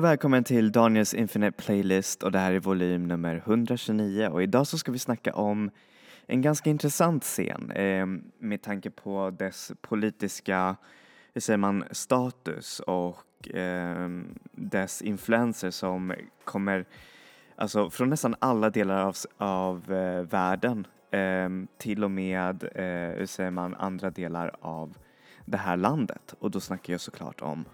Och välkommen till Daniels Infinite Playlist och det här är volym nummer 129 och idag så ska vi snacka om en ganska intressant scen eh, med tanke på dess politiska, hur säger man, status och eh, dess influenser som kommer alltså från nästan alla delar av, av eh, världen eh, till och med, eh, hur säger man, andra delar av det här landet. Och då snackar jag såklart om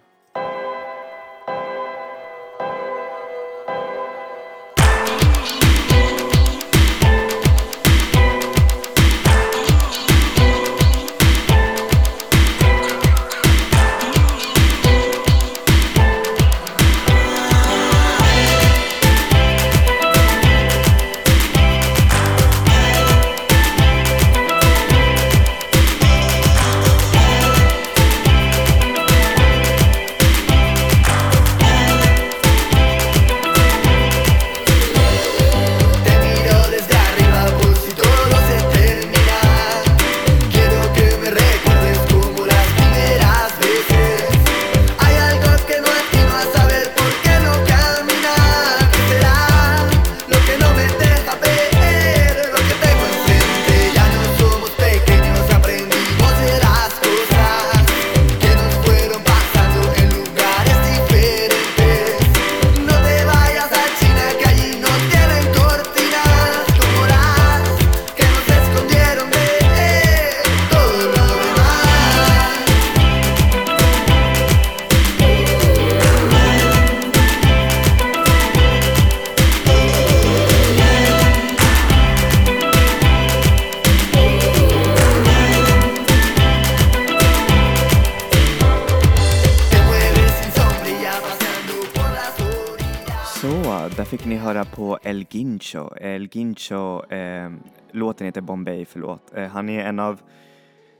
Gincho, El Gincho, eh, låten heter Bombay, förlåt. Eh, han är en av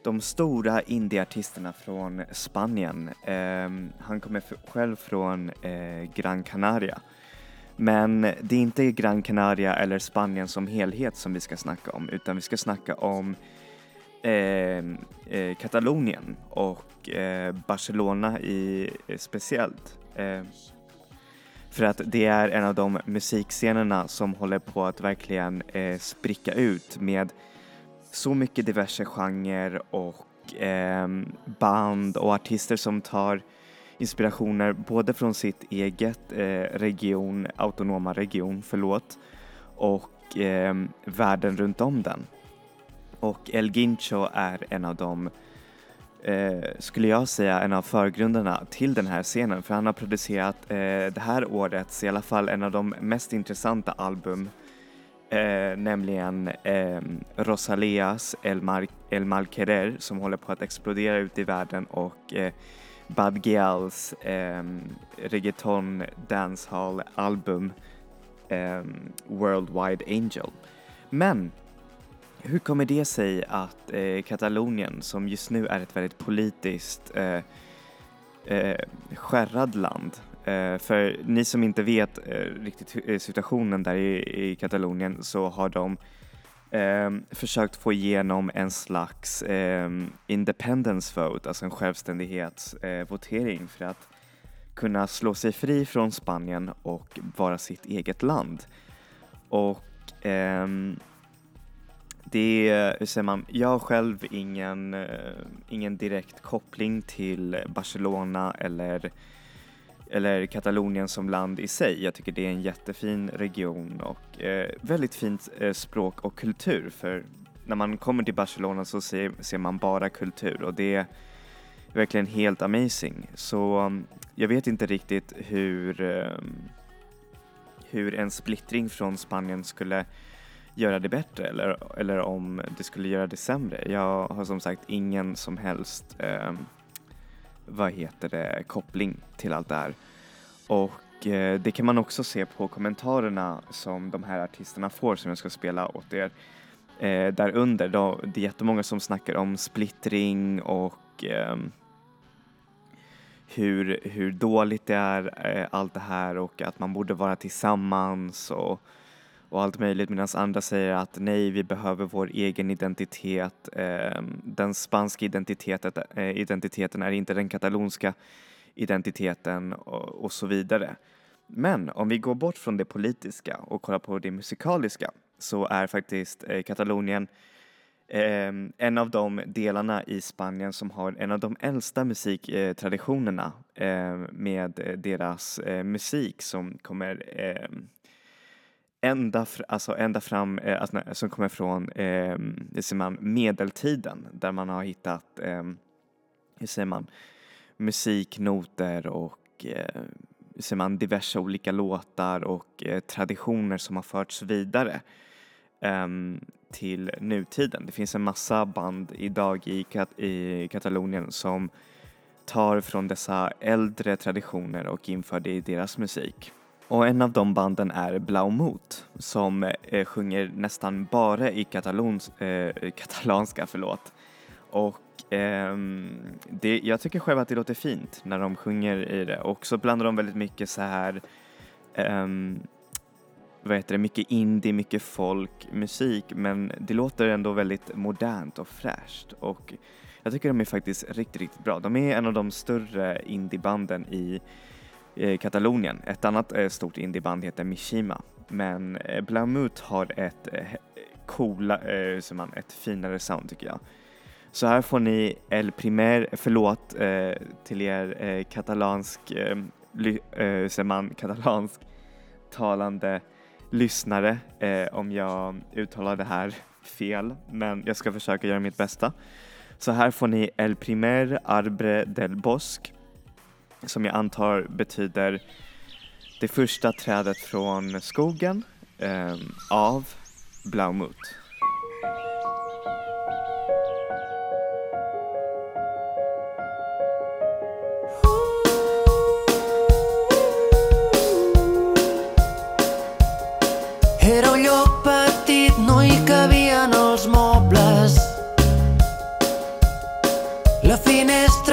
de stora indieartisterna från Spanien. Eh, han kommer f- själv från eh, Gran Canaria. Men det är inte Gran Canaria eller Spanien som helhet som vi ska snacka om, utan vi ska snacka om eh, eh, Katalonien och eh, Barcelona i, eh, speciellt. Ehm, för att det är en av de musikscenerna som håller på att verkligen eh, spricka ut med så mycket diverse genrer och eh, band och artister som tar inspirationer både från sitt eget eh, region, autonoma region, förlåt, och eh, världen runt om den. Och El Gincho är en av de eh, skulle jag säga, en av förgrunderna till den här scenen för han har producerat eh, det här årets, i alla fall en av de mest intressanta album eh, nämligen eh, Rosalias El, Mar- El Malquerer som håller på att explodera ute i världen och eh, Bad Gials eh, reggaeton dancehall album eh, Worldwide Angel. Men hur kommer det sig att eh, Katalonien, som just nu är ett väldigt politiskt eh, eh, skärrad land, eh, för ni som inte vet eh, riktigt eh, situationen där i, i Katalonien så har de eh, försökt få igenom en slags eh, independence vote, alltså en självständighetsvotering eh, för att kunna slå sig fri från Spanien och vara sitt eget land. Och ehm, det är, hur säger man, jag har själv ingen, eh, ingen direkt koppling till Barcelona eller, eller Katalonien som land i sig. Jag tycker det är en jättefin region och eh, väldigt fint eh, språk och kultur för när man kommer till Barcelona så ser, ser man bara kultur och det är verkligen helt amazing. Så mm, jag vet inte riktigt hur, eh, hur en splittring från Spanien skulle göra det bättre eller, eller om det skulle göra det sämre. Jag har som sagt ingen som helst eh, vad heter det, koppling till allt det här. Och eh, det kan man också se på kommentarerna som de här artisterna får som jag ska spela åt er. Eh, där under, då, det är jättemånga som snackar om splittring och eh, hur, hur dåligt det är eh, allt det här och att man borde vara tillsammans och, och allt möjligt medan andra säger att nej, vi behöver vår egen identitet. Eh, den spanska identiteten, eh, identiteten är inte den katalonska identiteten och, och så vidare. Men om vi går bort från det politiska och kollar på det musikaliska så är faktiskt eh, Katalonien eh, en av de delarna i Spanien som har en av de äldsta musiktraditionerna ehm, eh, med deras eh, musik som kommer ehm, ända, fr alltså ända fram, eh, alltså, som kommer från eh, säger man, medeltiden där man har hittat, eh, hur säger man, musiknoter och eh, ser man diverse olika låtar och eh, traditioner som har förts vidare eh, till nutiden. Det finns en massa band idag i, Kat i Katalonien som tar från dessa äldre traditioner och inför det i deras musik. Och en av de banden är Blaumut som eh, sjunger nästan bara i katalons, eh, katalanska. Förlåt. Och eh, det, jag tycker själv att det låter fint när de sjunger i det och så blandar de väldigt mycket så här ehm, vad heter det, mycket indie, mycket folkmusik men det låter ändå väldigt modernt och fräscht och jag tycker de är faktiskt riktigt, riktigt bra. De är en av de större indiebanden i Eh, Katalonien. Ett annat eh, stort indieband heter Mishima men eh, Blamut har ett coola, som man, ett finare sound tycker jag. Så här får ni El Primer, förlåt till er katalansk, eh, säger man, katalansk talande lyssnare om jag uttalar det här fel, men jag ska försöka göra mitt bästa. Så här får ni El Primer Arbre del Bosque som jag antar betyder det första trädet från skogen eh, av Blaumut. Era un lloc petit, no hi cabien els mobles. La finestra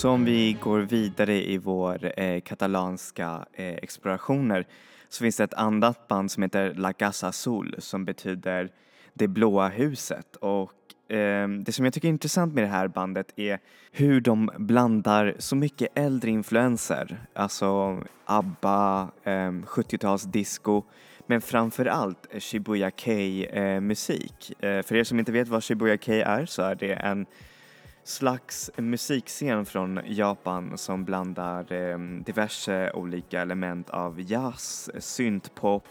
som så om vi går vidare i vår eh, katalanska eh, explorationer så finns det ett annat band som heter La Casa Sol som betyder det blåa huset och eh, det som jag tycker är intressant med det här bandet är hur de blandar så mycket äldre influenser, alltså ABBA, ehm, eh, 70-talsdisco men framför allt Shibuya Kei-musik. Eh, för er som inte vet vad Shibuya Kei är så är det en slags musikscen från Japan som blandar eh, diverse olika element av jazz, syntpop,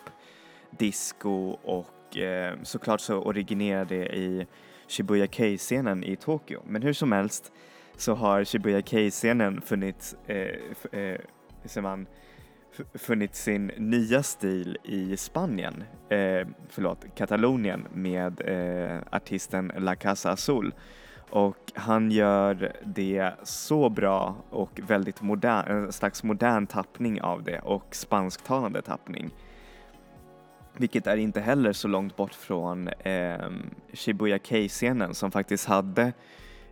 disco och eh, såklart så originerar det i Shibuya Kei-scenen i Tokyo. Men hur som helst så har Shibuya Kei-scenen funnits, eh, eh, ser man, funnit sin nya stil i Spanien, eh, förlåt, Katalonien med eh, artisten La Casa Azul och han gör det så bra och väldigt modern, en slags modern tappning av det och spansktalande tappning. Vilket är inte heller så långt bort från eh, Shibuya Kei-scenen som faktiskt hade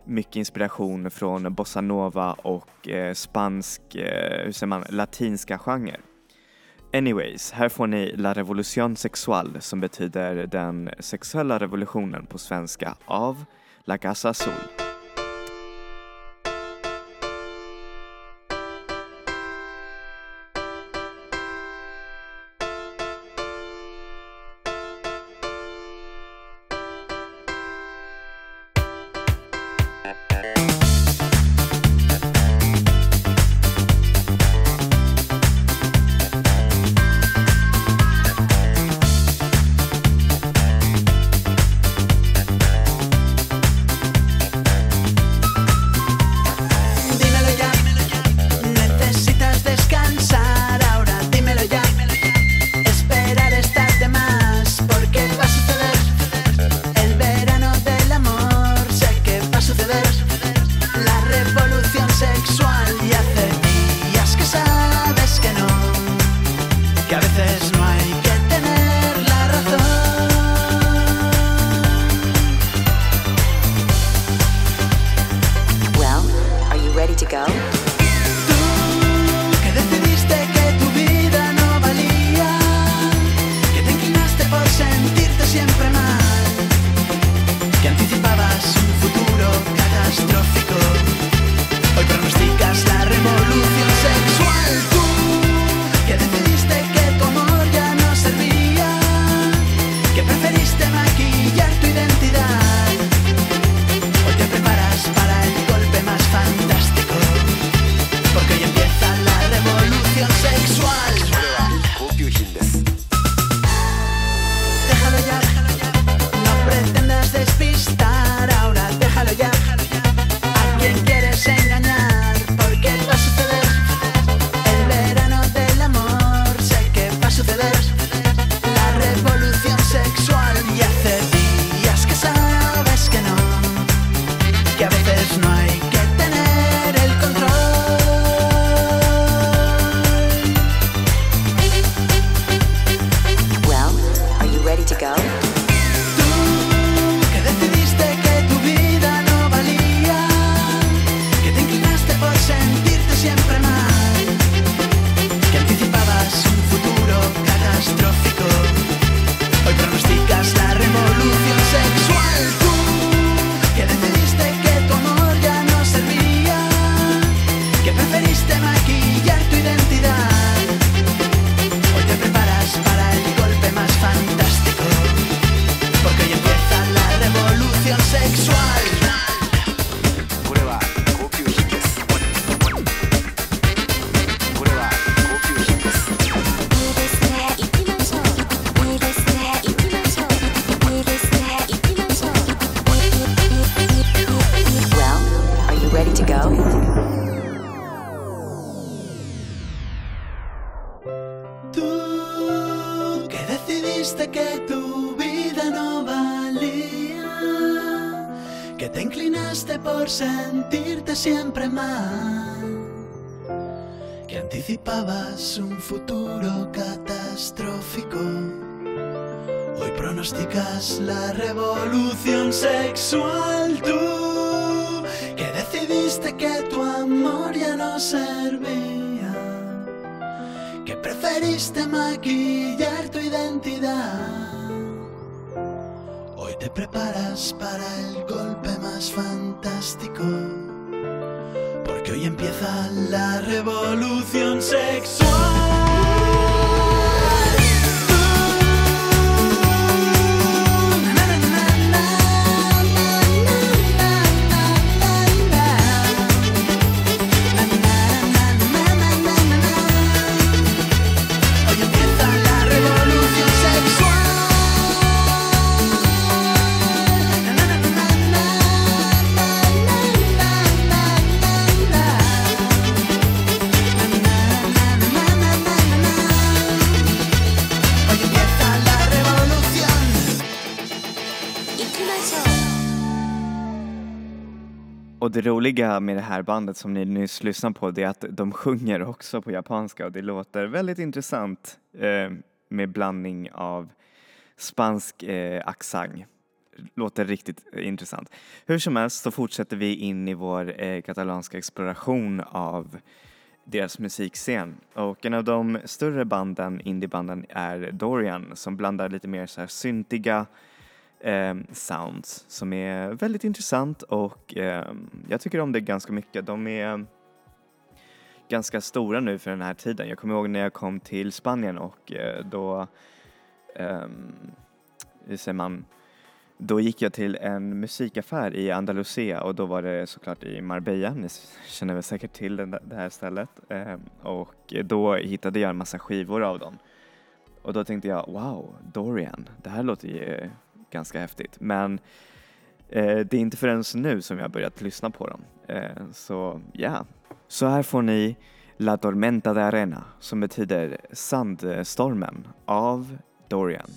mycket inspiration från bossanova och eh, spansk, eh, hur säger man, latinska genre. Anyways, här får ni La Revolution Sexual som betyder den sexuella revolutionen på svenska av La Casa Azul. Que tu vida no valía, que te inclinaste por sentirte siempre mal, que anticipabas un futuro catastrófico. Hoy pronosticas la revolución sexual. Tú que decidiste que tu amor no servía, preferiste maquillar tu identidad. Hoy te preparas para el golpe más fantástico, porque hoy empieza la revolución sexual. Och det roliga med det här bandet som ni nyss lyssnade på det är att de sjunger också på japanska och det låter väldigt intressant eh, med blandning av spansk eh, accent. Låter riktigt eh, intressant. Hur som helst så fortsätter vi in i vår eh, katalanska exploration av deras musikscen och en av de större banden, indiebanden, är Dorian som blandar lite mer så här syntiga eh, sounds som är väldigt intressant och eh, jag tycker om det ganska mycket. De är ganska stora nu för den här tiden. Jag kommer ihåg när jag kom till Spanien och eh, då, eh, hur säger man, då gick jag till en musikaffär i Andalusia och då var det såklart i Marbella, ni känner väl säkert till det här stället. Ehm, och då hittade jag en massa skivor av dem. Och då tänkte jag, wow, Dorian, det här låter ju ganska häftigt. Men eh, det är inte förrän nu som jag har börjat lyssna på dem. Eh, så ja, så här får ni La Tormenta de Arena som betyder sandstormen av Dorian.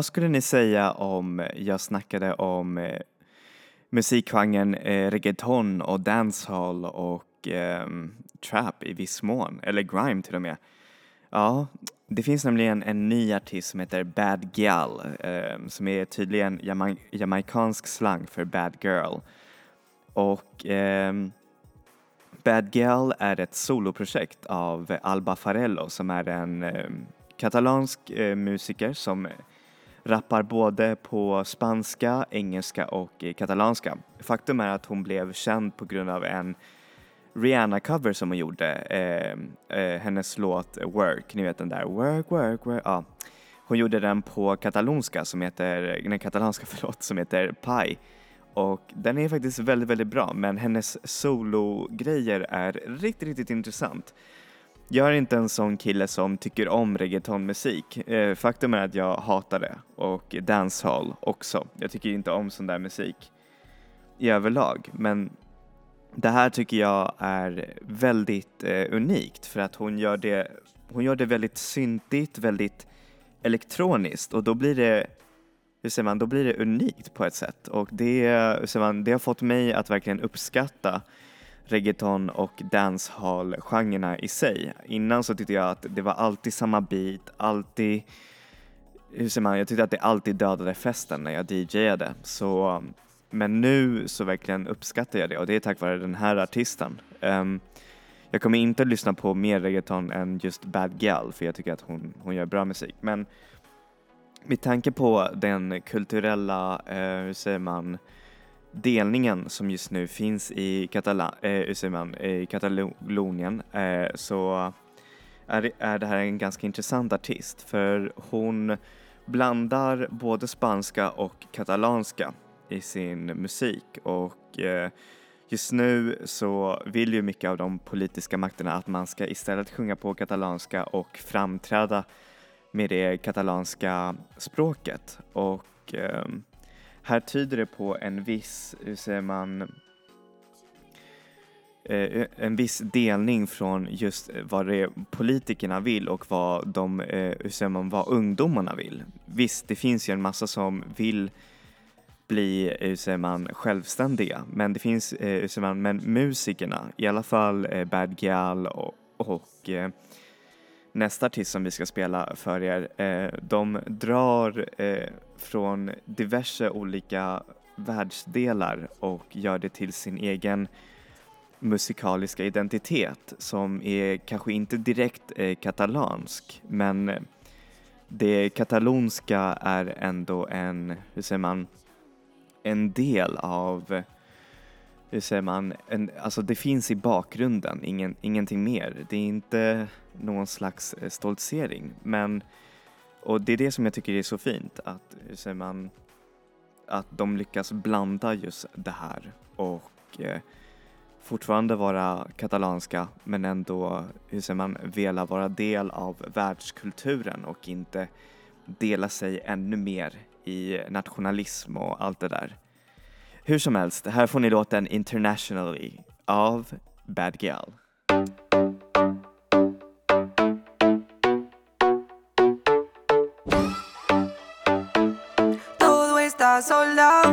Vad skulle ni säga om eh, jag snackade om eh, musikgenren eh, reggaeton och dancehall och eh, trap i viss mån, eller grime till och med. Ja, det finns nämligen en ny artist som heter Bad Gal eh, som är tydligen jama jamaicansk slang för bad girl. Och eh, Bad Gal är ett soloprojekt av Alba Farello som är en eh, katalansk eh, musiker som rappar både på spanska, engelska och eh, katalanska. Faktum är att hon blev känd på grund av en Rihanna-cover som hon gjorde, eh, eh, hennes låt Work, ni vet den där Work, work, work, ja. Hon gjorde den på katalonska som heter, den katalanska förlåt, som heter Pai. Och den är faktiskt väldigt, väldigt bra men hennes solo-grejer är riktigt, riktigt intressant. Jag är inte en sån kille som tycker om reggaetonmusik. Eh, faktum är att jag hatar det. Och dancehall också. Jag tycker inte om sån där musik i överlag. Men det här tycker jag är väldigt eh, unikt. För att hon gör det, hon gör det väldigt syntigt, väldigt elektroniskt. Och då blir det hur säger man, då blir det unikt på ett sätt. Och det, hur säger man, det har fått mig att verkligen uppskatta reggaeton och dancehall-genrerna i sig. Innan så tyckte jag att det var alltid samma beat, alltid, hur säger man, jag tyckte att det alltid dödade festen när jag DJade. Så, men nu så verkligen uppskattar jag det och det är tack vare den här artisten. Um, jag kommer inte lyssna på mer reggaeton än just Bad Gal för jag tycker att hon, hon gör bra musik. Men med tanke på den kulturella, eh, hur säger man, delningen som just nu finns i, Katala eh, man, i Katalonien eh, så är det, är det här en ganska intressant artist för hon blandar både spanska och katalanska i sin musik och eh, just nu så vill ju mycket av de politiska makterna att man ska istället sjunga på katalanska och framträda med det katalanska språket och ehm, här tyder det på en viss, hur säger man, eh, en viss delning från just vad det är politikerna vill och vad de, eh, hur säger man, vad ungdomarna vill. Visst, det finns ju en massa som vill bli, hur säger man, självständiga, men det finns, eh, hur säger man, men musikerna, i alla fall eh, Bad Gal och, och eh, nästa artist som vi ska spela för er, eh, de drar eh, från diverse olika världsdelar och gör det till sin egen musikaliska identitet som är kanske inte direkt eh, katalansk men eh, det katalonska är ändå en, hur säger man, en del av hur säger man, en, alltså det finns i bakgrunden, ingen, ingenting mer. Det är inte någon slags eh, stoltsering men och det är det som jag tycker är så fint att, hur säger man, att de lyckas blanda just det här och eh, fortfarande vara katalanska men ändå, hur säger man, vilja vara del av världskulturen och inte dela sig ännu mer i nationalism och allt det där. Hur som helst, här får ni låten Internationally av Bad Gal. sold out.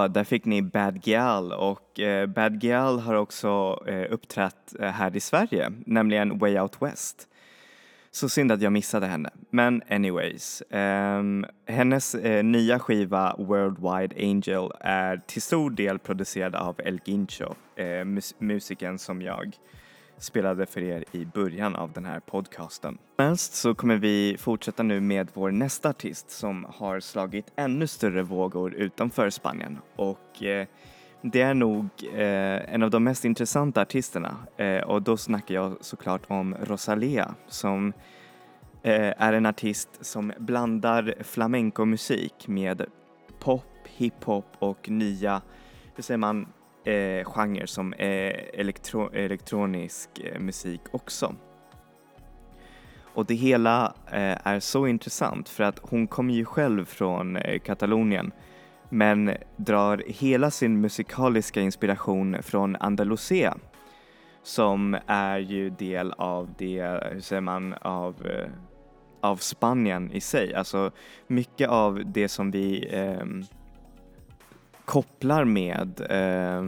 Så, där fick ni Bad Gal och eh, Bad Gal har också eh, uppträtt eh, här i Sverige, nämligen Way Out West. Så synd att jag missade henne. Men anyways, eh, hennes eh, nya skiva Worldwide Angel är till stor del producerad av El Gincho, eh, mus- musikern som jag spelade för er i början av den här podcasten. Helst så kommer vi fortsätta nu med vår nästa artist som har slagit ännu större vågor utanför Spanien och eh, det är nog eh, en av de mest intressanta artisterna eh, och då snackar jag såklart om Rosalia som eh, är en artist som blandar flamencomusik med pop, hiphop och nya, hur säger man, eh, genre som är elektro elektronisk eh, musik också. Och det hela eh, är så intressant för att hon kommer ju själv från eh, Katalonien men drar hela sin musikaliska inspiration från Andalusia som är ju del av det, hur säger man, av, eh, av Spanien i sig. Alltså mycket av det som vi ehm, kopplar med eh,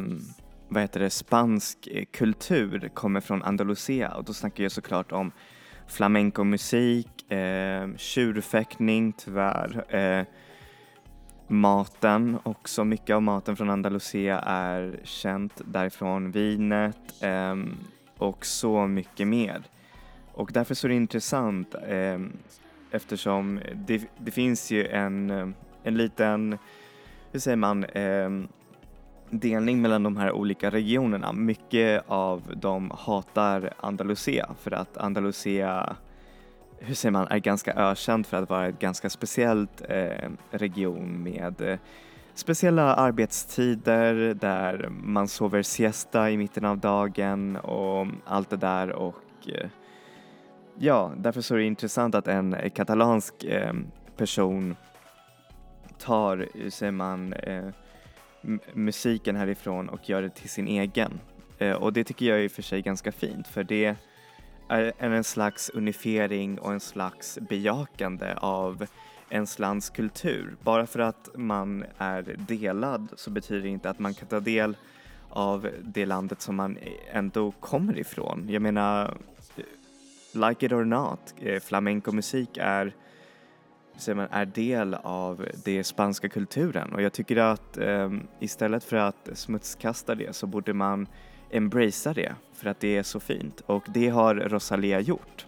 vad heter det, spansk eh, kultur kommer från Andalusia. Och då snackar jag såklart om flamencomusik, eh, tjurfäktning tyvärr, eh, maten. Också, mycket av maten från Andalusia är känt därifrån, vinet eh, och så mycket mer. Och därför så är det intressant eh, eftersom det, det finns ju en, en liten, hur säger man, eh, delning mellan de här olika regionerna. Mycket av dem hatar Andalusia för att Andalusia, hur säger man, är ganska ökänd för att vara ett ganska speciellt eh, region med eh, speciella arbetstider där man sover siesta i mitten av dagen och allt det där och eh, ja, därför så är det intressant att en katalansk eh, person tar, hur säger man, eh, musiken härifrån och gör det till sin egen. Eh, och det tycker jag är i och för sig ganska fint för det är en slags unifiering och en slags bejakande av ens lands kultur. Bara för att man är delad så betyder det inte att man kan ta del av det landet som man ändå kommer ifrån. Jag menar, eh, like it or not, eh, flamenco-musik är säger man, är del av den spanska kulturen och jag tycker att um, istället för att smutskasta det så borde man embracea det för att det är så fint och det har Rosalia gjort.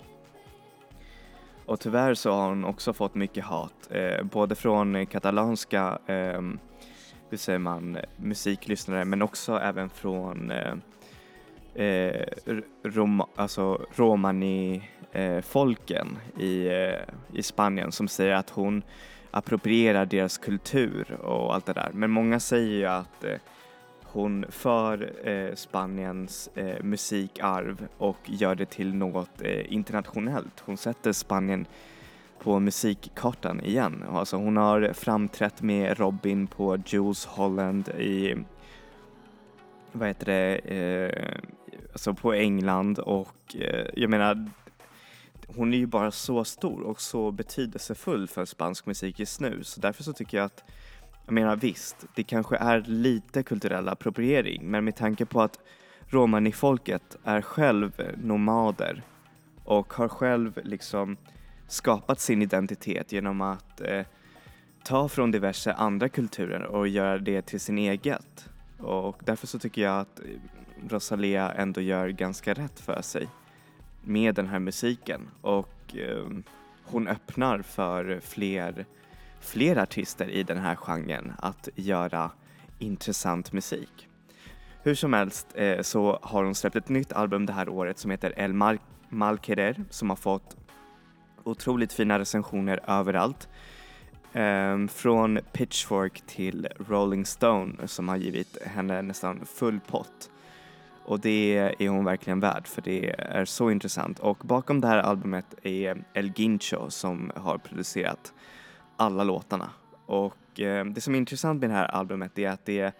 Och tyvärr så har hon också fått mycket hat, eh, både från katalanska, eh, hur säger man, musiklyssnare men också även från eh, eh, rom, alltså romani Eh, i, eh, i Spanien som säger att hon approprierar deras kultur och allt det där. Men många säger ju att eh, hon för eh, Spaniens eh, musikarv och gör det till något eh, internationellt. Hon sätter Spanien på musikkartan igen. Alltså hon har framträtt med Robin på Jules Holland i vad heter det, eh, alltså på England och eh, jag menar hon är ju bara så stor och så betydelsefull för spansk musik just nu så därför så tycker jag att jag menar visst, det kanske är lite kulturell appropriering men med tanke på att romani-folket är själv eh, nomader och har själv liksom skapat sin identitet genom att eh, ta från diverse andra kulturer och göra det till sin eget. Och därför så tycker jag att eh, Rosalia ändå gör ganska rätt för sig med den här musiken och eh, hon öppnar för fler, fler artister i den här genren att göra intressant musik. Hur som helst eh, så har hon släppt ett nytt album det här året som heter El Mal Malquerer som har fått otroligt fina recensioner överallt. Eh, från Pitchfork till Rolling Stone som har givit henne nästan full pott. Och det är hon verkligen värd för det är så intressant. Och bakom det här albumet är El Gincho som har producerat alla låtarna. Och eh, det som är intressant med det här albumet är att det,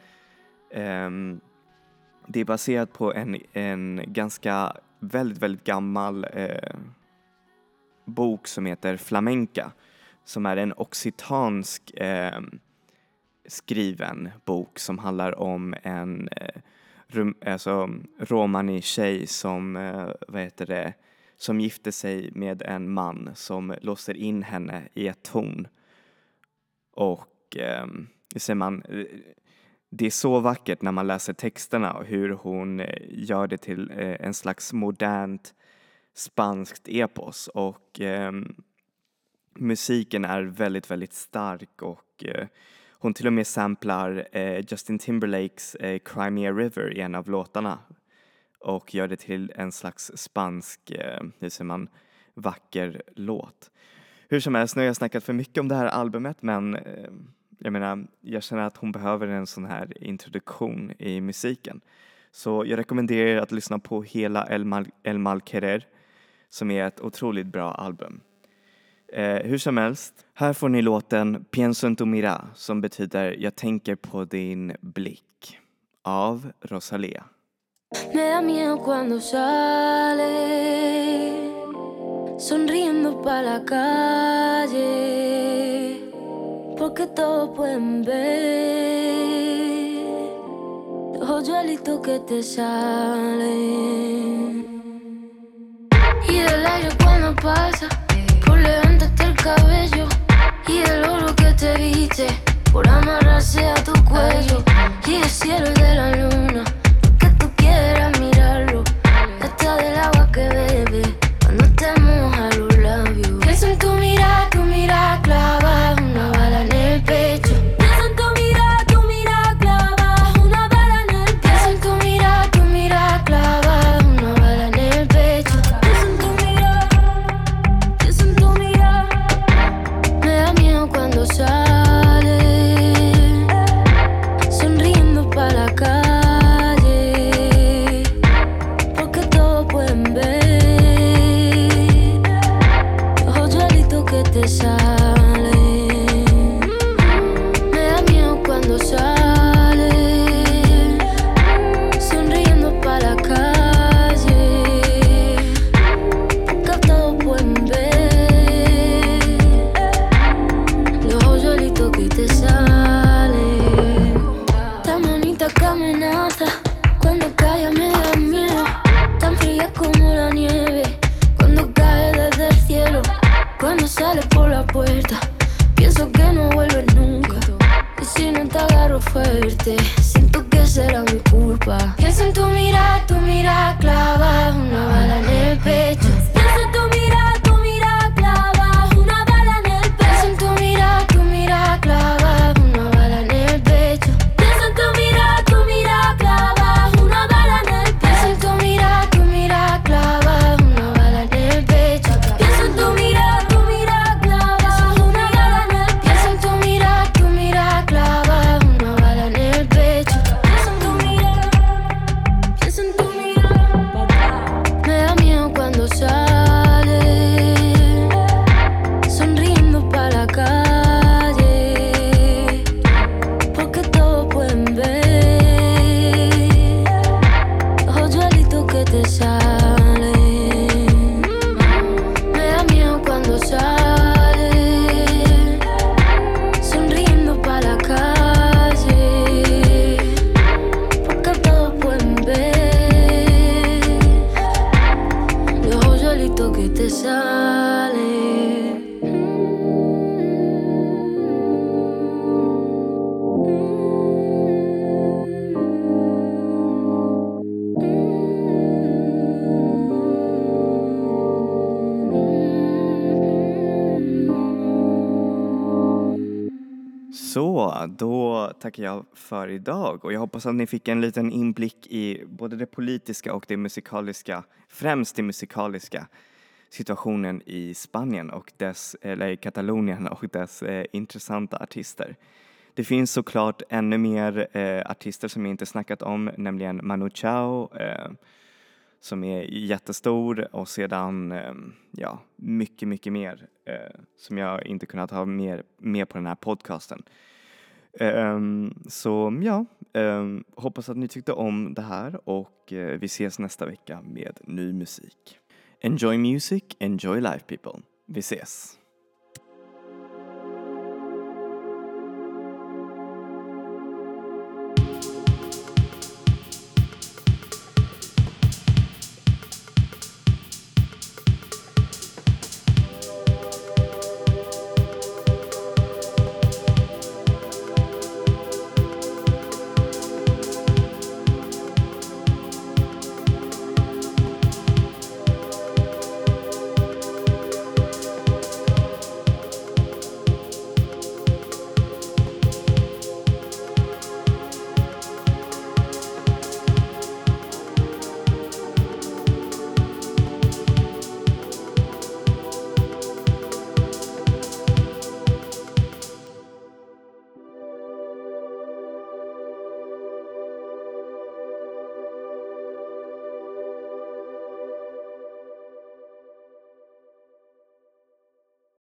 ehm, det är baserat på en, en ganska väldigt, väldigt gammal eh, bok som heter Flamenca som är en occitansk eh, skriven bok som handlar om en eh, rum, alltså, romani tjej som, eh, vad heter det, som gifter sig med en man som låser in henne i ett torn. Och eh, ser man, det är så vackert när man läser texterna och hur hon eh, gör det till eh, en slags modernt spanskt epos och eh, musiken är väldigt, väldigt stark och eh, hon till och med samplar eh, Justin Timberlakes eh, Crimea River i en av låtarna och gör det till en slags spansk, eh, hur säger man, vacker låt. Hur som helst, nu har jag snackat för mycket om det här albumet men eh, jag menar, jag känner att hon behöver en sån här introduktion i musiken. Så jag rekommenderar er att lyssna på hela El Mal, El Mal som är ett otroligt bra album. Eh, hur som helst, här får ni låten Pienso en tu mira som betyder Jag tänker på din blick av Rosalía. Me da miedo cuando sale sonriendo para la calle, porque todos pueden ver los hoyuelitos que te salen. Y del aire cuando pasa, y del oro que te viste, por amarrarse a tu cuello, y el cielo de la luna que tú quieras mirarlo. Hasta del agua que bebe tackar jag för idag och jag hoppas att ni fick en liten inblick i både det politiska och det musikaliska, främst det musikaliska situationen i Spanien och dess, eller i Katalonien och dess eh, intressanta artister. Det finns såklart ännu mer eh, artister som jag inte snackat om, nämligen Manu Chao eh, som är jättestor och sedan, eh, ja, mycket, mycket mer eh, som jag inte kunnat ha mer, med på den här podcasten. Um, så ja, um, hoppas att ni tyckte om det här och uh, vi ses nästa vecka med ny musik. Enjoy music, enjoy life people. Vi ses!